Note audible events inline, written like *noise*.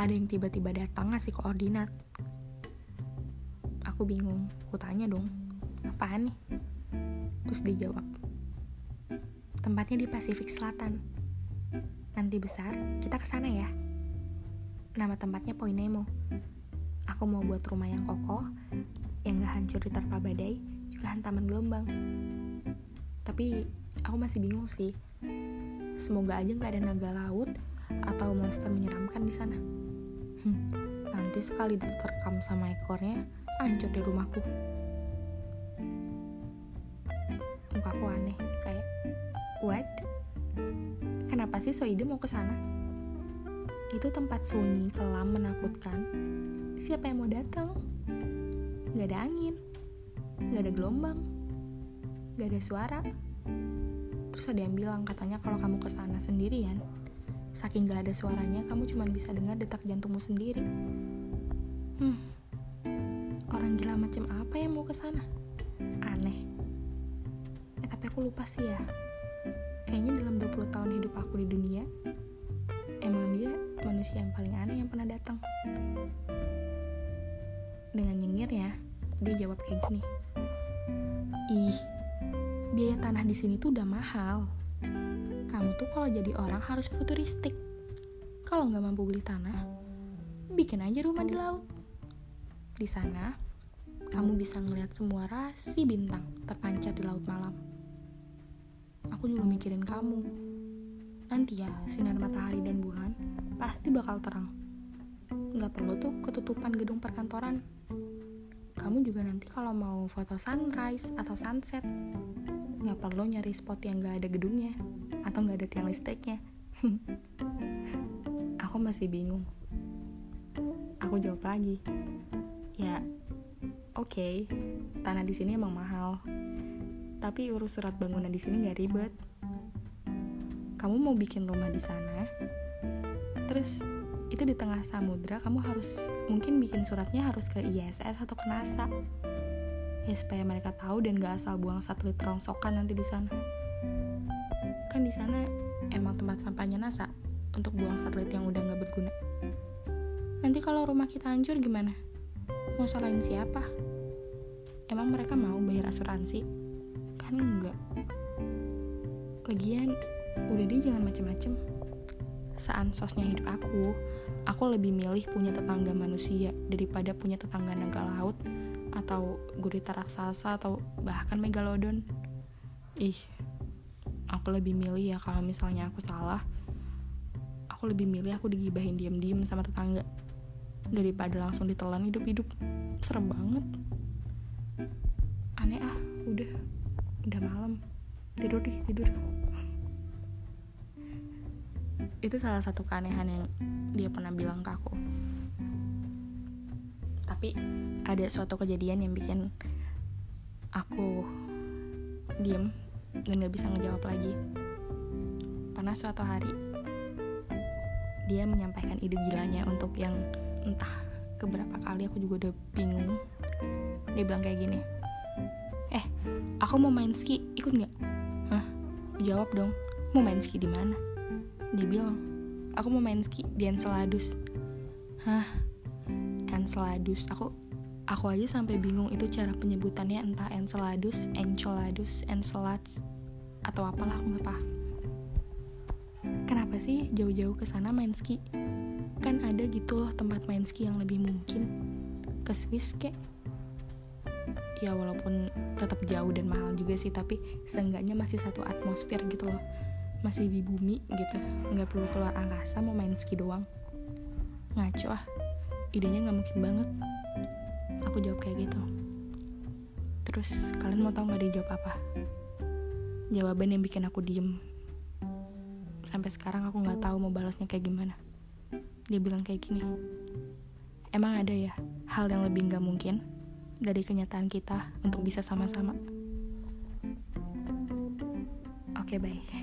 ada yang tiba-tiba datang ngasih koordinat. Aku bingung, aku tanya dong, apaan nih? Terus dijawab, tempatnya di Pasifik Selatan. Nanti besar, kita ke sana ya. Nama tempatnya Poinemo. Aku mau buat rumah yang kokoh, yang gak hancur diterpa badai, juga hantaman gelombang. Tapi aku masih bingung sih. Semoga aja gak ada naga laut atau monster menyeramkan di sana. Hmm, nanti sekali diterkam sama ekornya, hancur di rumahku. Mukaku aneh, kayak what? Kenapa sih Soide mau ke sana? Itu tempat sunyi, kelam, menakutkan. Siapa yang mau datang? Gak ada angin, gak ada gelombang, gak ada suara. Terus ada yang bilang katanya kalau kamu ke sana sendirian, saking gak ada suaranya, kamu cuma bisa dengar detak jantungmu sendiri. Hmm, orang gila macam apa yang mau ke sana? Aneh. Eh, tapi aku lupa sih ya. Kayaknya dalam 20 tahun hidup aku di dunia, emang dia manusia yang paling aneh yang pernah datang. Dengan nyengir ya, dia jawab kayak gini. Ih, biaya tanah di sini tuh udah mahal. Kamu tuh kalau jadi orang harus futuristik. Kalau nggak mampu beli tanah, bikin aja rumah di laut. Di sana, kamu bisa ngelihat semua rasi bintang terpancar di laut malam. Aku juga mikirin kamu. Nanti ya, sinar matahari dan bulan pasti bakal terang. Nggak perlu tuh ketutupan gedung perkantoran. Kamu juga nanti kalau mau foto sunrise atau sunset, nggak perlu nyari spot yang nggak ada gedungnya atau nggak ada tiang listriknya. *laughs* Aku masih bingung. Aku jawab lagi, ya oke, okay, tanah di sini emang mahal, tapi urus surat bangunan di sini nggak ribet. Kamu mau bikin rumah di sana, terus itu di tengah samudra kamu harus mungkin bikin suratnya harus ke ISS atau ke NASA ya supaya mereka tahu dan gak asal buang satelit rongsokan nanti di sana. Kan di sana emang tempat sampahnya NASA untuk buang satelit yang udah gak berguna. Nanti kalau rumah kita hancur gimana? Mau salahin siapa? Emang mereka mau bayar asuransi? Kan enggak lagian udah deh jangan macem-macem. Sosnya hidup aku, aku lebih milih punya tetangga manusia daripada punya tetangga naga laut atau gurita raksasa atau bahkan megalodon. Ih, aku lebih milih ya kalau misalnya aku salah, aku lebih milih aku digibahin diam-diam sama tetangga daripada langsung ditelan hidup-hidup. Serem banget. Aneh ah, udah, udah malam. Tidur deh, tidur itu salah satu keanehan yang dia pernah bilang ke aku tapi ada suatu kejadian yang bikin aku diem dan gak bisa ngejawab lagi. Pernah suatu hari dia menyampaikan ide gilanya untuk yang entah keberapa kali aku juga udah bingung. Dia bilang kayak gini eh aku mau main ski ikut nggak hah? Jawab dong mau main ski di mana? Dia bilang, aku mau main ski di Enceladus. Hah? Enceladus. Aku aku aja sampai bingung itu cara penyebutannya entah Enceladus, Enceladus, Encelades atau apalah aku nggak paham. Kenapa sih jauh-jauh ke sana main ski? Kan ada gitu loh tempat main ski yang lebih mungkin. Ke Swiss kek. Ya walaupun tetap jauh dan mahal juga sih, tapi seenggaknya masih satu atmosfer gitu loh masih di bumi gitu nggak perlu keluar angkasa mau main ski doang ngaco ah idenya nggak mungkin banget. Aku jawab kayak gitu. Terus kalian mau tau nggak dia jawab apa? Jawaban yang bikin aku diem. Sampai sekarang aku nggak tahu mau balasnya kayak gimana. Dia bilang kayak gini emang ada ya hal yang lebih nggak mungkin dari kenyataan kita untuk bisa sama-sama? Oke okay, bye